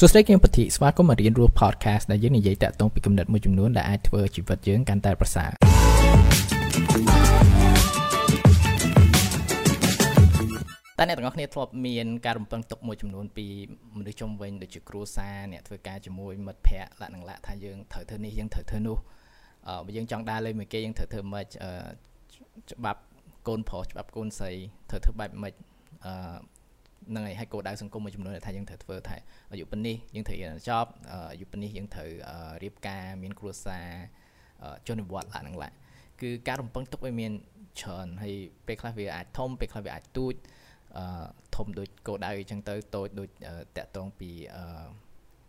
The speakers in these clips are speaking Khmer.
សួស្តីគឹមពធីស្វាគមន៍មករៀនរស់ podcast ដែលយើងនិយាយតាក់ទងពីគំនិតមួយចំនួនដែលអាចធ្វើជីវិតយើងកាន់តែប្រសើរតែអ្នកទាំងអស់គ្នាធ្លាប់មានការរំពឹងទុកមួយចំនួនពីមនុស្សជុំវិញដូចជាគ្រួសារអ្នកធ្វើការជាមួយមិត្តភ័ក្តិលក្ខណៈថាយើងត្រូវធ្វើនេះយើងត្រូវធ្វើនោះអឺបើយើងចង់ដើរលេងមួយគេយើងត្រូវធ្វើម៉េចអឺច្បាប់កូនប្រុសច្បាប់កូនស្រីត្រូវធ្វើបែបម៉េចអឺ នឹងហើយហើយគោលដៅសង្គមមួយចំនួនដែលថាយើងត្រូវធ្វើថាអាយុប៉ុណ្នេះយើងត្រូវរៀនចប់អាយុប៉ុណ្នេះយើងត្រូវរៀបការមានគ្រួសារជននិវត្តន៍ឡើងឡើងគឺការរំពឹងទុកវាមានច្រើនហើយពេលខ្លះវាអាចធំពេលខ្លះវាអាចទូចអឺធំដូចគោលដៅអញ្ចឹងទៅតូចដូចតាក់ទងពីអឺ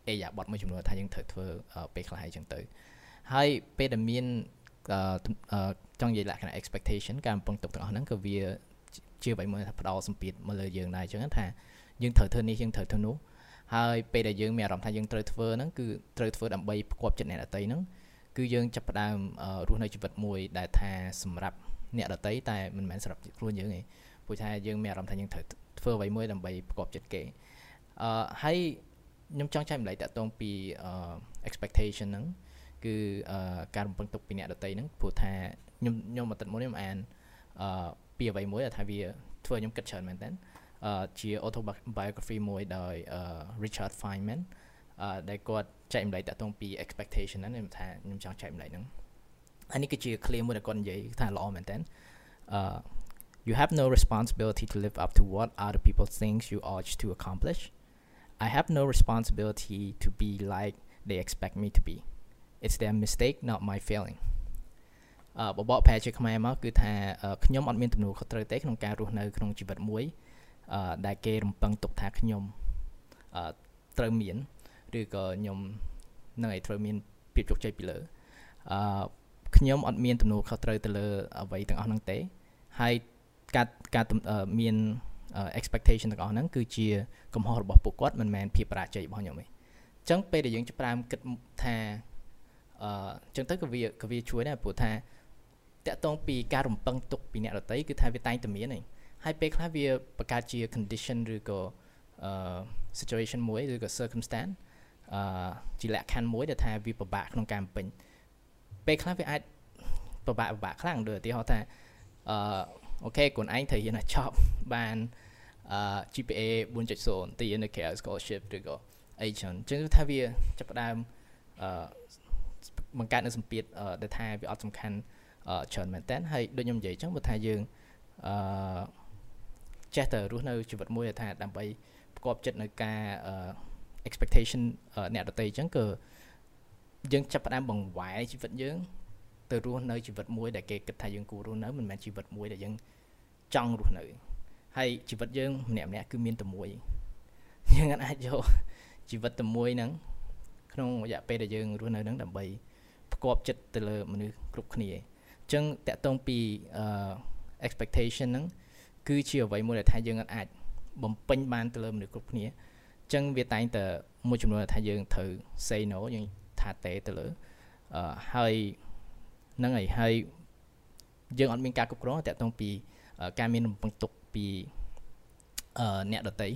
អេយ៉ាបតមួយចំនួនថាយើងត្រូវធ្វើពេលខ្លះអញ្ចឹងទៅហើយពេលដែលមានចង់និយាយលក្ខណៈ expectation ការរំពឹងទុកទាំងអស់ហ្នឹងក៏វា ជាអ្វីមួយថាផ្ដោតសម្ពាធមកលើយើងដែរអញ្ចឹងថាយើងត្រូវធ្វើនេះយើងត្រូវធ្វើនោះហើយពេលដែលយើងមានអារម្មណ៍ថាយើងត្រូវធ្វើហ្នឹងគឺត្រូវធ្វើដើម្បីផ្គប់ចិត្តអ្នកដទៃហ្នឹងគឺយើងចាប់ផ្ដើមរស់នៅជីវិតមួយដែលថាសម្រាប់អ្នកដទៃតែមិនមែនសម្រាប់ខ្លួនយើងទេព្រោះថាយើងមានអារម្មណ៍ថាយើងត្រូវធ្វើអ្វីមួយដើម្បីផ្គប់ចិត្តគេអឺហើយខ្ញុំចង់ចែកម្លែកតកតងពី expectation ហ្នឹងគឺការរំពឹងទុកពីអ្នកដទៃហ្នឹងព្រោះថាខ្ញុំខ្ញុំមកទឹកមុនខ្ញុំអានអឺ ពីអ្វីមួយដែលថាវាធ្វើឲ្យខ្ញុំគិតច្រើនមែនតើអឺជា autobiography មួយដោយ Richard Feynman អឺដែលគាត់ចែកម្លែកតទៅពី expectation ហ្នឹងខ្ញុំថាខ្ញុំចង់ចែកម្លែកហ្នឹងហើយនេះគឺជា clear មួយដែលគាត់និយាយថាល្អមែនតើអឺ You have no responsibility to live up to what other people think you ought to accomplish. I have no responsibility to be like they expect me to be. It's their mistake, not my failing. បបកប្រែជាខ្មែរមកគឺថាខ្ញុំអត់មានទំនួលខុសត្រូវទេក្នុងការរស់នៅក្នុងជីវិតមួយដែលគេរំពឹងទុកថាខ្ញុំត្រូវមានឬក៏ខ្ញុំនឹងឲ្យត្រូវមានភាពជោគជ័យពីលើអឺខ្ញុំអត់មានទំនួលខុសត្រូវទៅលើអ្វីទាំងអស់ហ្នឹងទេហើយការការមាន expectation ទាំងអស់ហ្នឹងគឺជាកំហុសរបស់ពួកគាត់មិនមែនភាពបរាជ័យរបស់ខ្ញុំទេអញ្ចឹងពេលដែលយើងចាប់ផ្ដើមគិតថាអឺអញ្ចឹងទៅក៏វាក៏វាជួយដែរព្រោះថា តាក់ទងពីការរំពឹងទុកពីអ្នកដទៃគឺថាវាតែងតែមានឯងហើយពេលខ្លះវាបង្កើតជា condition ឬក៏អឺ situation មួយឬក៏ circumstance អឺជាលក្ខខណ្ឌមួយដែលថាវាពិបាកក្នុងការបំពេញពេលខ្លះវាអាចពិបាកពិបាកខ្លាំងដូចឧទាហរណ៍ថាអឺអូខេខ្លួនឯងត្រូវរៀនឲ្យចប់បានអឺ GPA 4.0ទៅរៀននៅ KL scholarship ឬក៏អីចឹងអញ្ចឹងថាវាចាប់ផ្ដើមអឺបង្កើតនៅសម្ពាធដែលថាវាអត់សំខាន់ ច្រើនមែនតើហើយដូចខ្ញុំនិយាយអញ្ចឹងបើថាយើងអឺចេះតែរស់នៅជីវិតមួយថាដើម្បីប្រកបចិត្តនៅការ expectation អ្នកដទៃអញ្ចឹងក៏យើងចាប់ផ្ដើមបង្វែរជីវិតយើងទៅរស់នៅជីវិតមួយដែលគេគិតថាយើងគួររស់នៅមិនមែនជីវិតមួយដែលយើងចង់រស់នៅហើយជីវិតយើងម្នាក់ម្នាក់គឺមានតែមួយយើងអាចយកជីវិតតែមួយហ្នឹងក្នុងរយៈពេលដែលយើងរស់នៅហ្នឹងដើម្បីផ្គប់ចិត្តទៅលើមនុស្សគ្រប់គ្នា ចឹងតកតងពី expectation ហ្នឹងគឺជាអ្វីមួយដែលថាយើងអាចបំពេញបានទៅលើមនុស្សគ្រប់គ្នាចឹងវាតែងតែមួយចំនួនថាយើងត្រូវ say no យើងថាទេទៅលើអឺហើយហ្នឹងហើយហើយយើងអត់មានការគ្រប់គ្រងតកតងពីការមានរំពឹងទុកពីអឺអ្នកដតី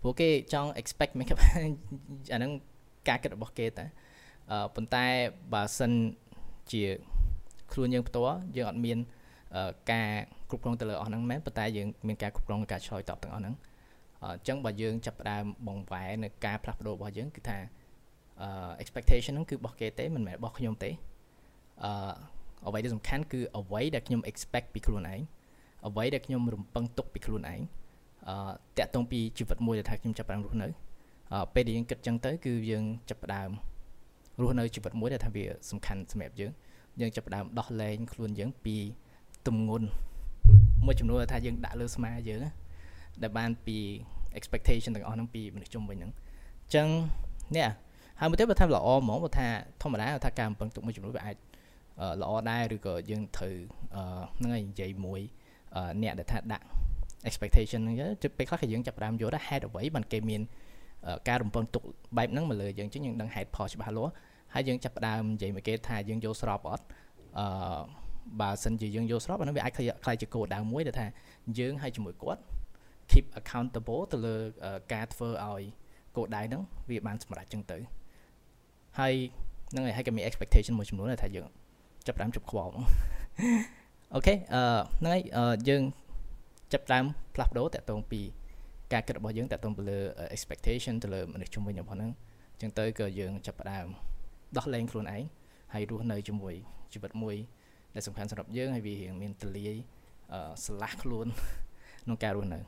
ព្រោះគេចង់ expect មិនអាហ្នឹងការគិតរបស់គេតែអឺប៉ុន្តែបើសិនជា ខ្លួនយើងផ្ទាល់យើងអត់មានការគ្រប់គ្រងទៅលើអស់ហ្នឹងមែនប៉ុន្តែយើងមានការគ្រប់គ្រងការឆ្លើយតបទាំងអស់ហ្នឹងអញ្ចឹងបើយើងចាប់ផ្ដើមបង្វែរនៅការផ្លាស់ប្ដូររបស់យើងគឺថា expectation ហ្នឹងគឺរបស់គេទេមិនមែនរបស់ខ្ញុំទេអឺអ្វីដែលសំខាន់គឺអ្វីដែលខ្ញុំ expect ពីខ្លួនឯងអ្វីដែលខ្ញុំរំពឹងទុកពីខ្លួនឯងអឺតាក់ទងពីជីវិតមួយដែលថាខ្ញុំចាប់ផ្ដើមរស់នៅអឺពេលដែលយើងគិតចឹងទៅគឺយើងចាប់ផ្ដើមរស់នៅជីវិតមួយដែលថាវាសំខាន់សម្រាប់យើង យើងចាប់ផ្ដើមដោះលែងខ្លួនយើងពីទំងន់មួយចំនួនថាយើងដាក់លើស្មាយើងដែលបានពី expectation ទាំងអស់ហ្នឹងពីមនុស្សជុំវិញហ្នឹងអញ្ចឹងនេះហើយមកទៅបើថាល្អហ្មងបើថាធម្មតាថាការបំពឹងទុកមួយចំនួនវាអាចល្អដែរឬក៏យើងត្រូវហ្នឹងហើយនិយាយមួយអ្នកដែលថាដាក់ expectation ហ្នឹងទៅពេលខ្លះក៏យើងចាប់ផ្ដើមយល់ដែរហេតុអ្វីបានគេមានការរំពឹងទុកបែបហ្នឹងមកលើយើងអញ្ចឹងយើងដឹងហេតុផលច្បាស់លាស់ ហើយយើងចាប់ផ្ដើមនិយាយមកគេថាយើងយល់ស្របអត់អឺបើសិនជាយើងយល់ស្របអានោះវាអាចខ្លាយជាគោលដៅមួយដែលថាយើងហើយជាមួយគាត់ keep accountable ទៅលើការធ្វើឲ្យគោលដៅហ្នឹងវាបានសម្រេចចឹងទៅហើយហ្នឹងហើយហើយក៏មាន expectation មួយចំនួនដែរថាយើងចាប់តាមជប់ខ្វល់អូខេអឺហ្នឹងហើយយើងចាប់តាមផ្លាស់ប្ដូរតាក់ទងពីការគិតរបស់យើងតាក់ទងទៅលើ expectation ទៅលើមនុស្សជំនាញរបស់ហ្នឹងអញ្ចឹងទៅក៏យើងចាប់ផ្ដើម ដោះលែងខ្លួនឯងហើយរស់នៅជាមួយជីវិតមួយដែលសំខាន់សម្រាប់យើងហើយវារៀងមានទលាយអឺស្រឡះខ្លួនក្នុងការរស់នៅ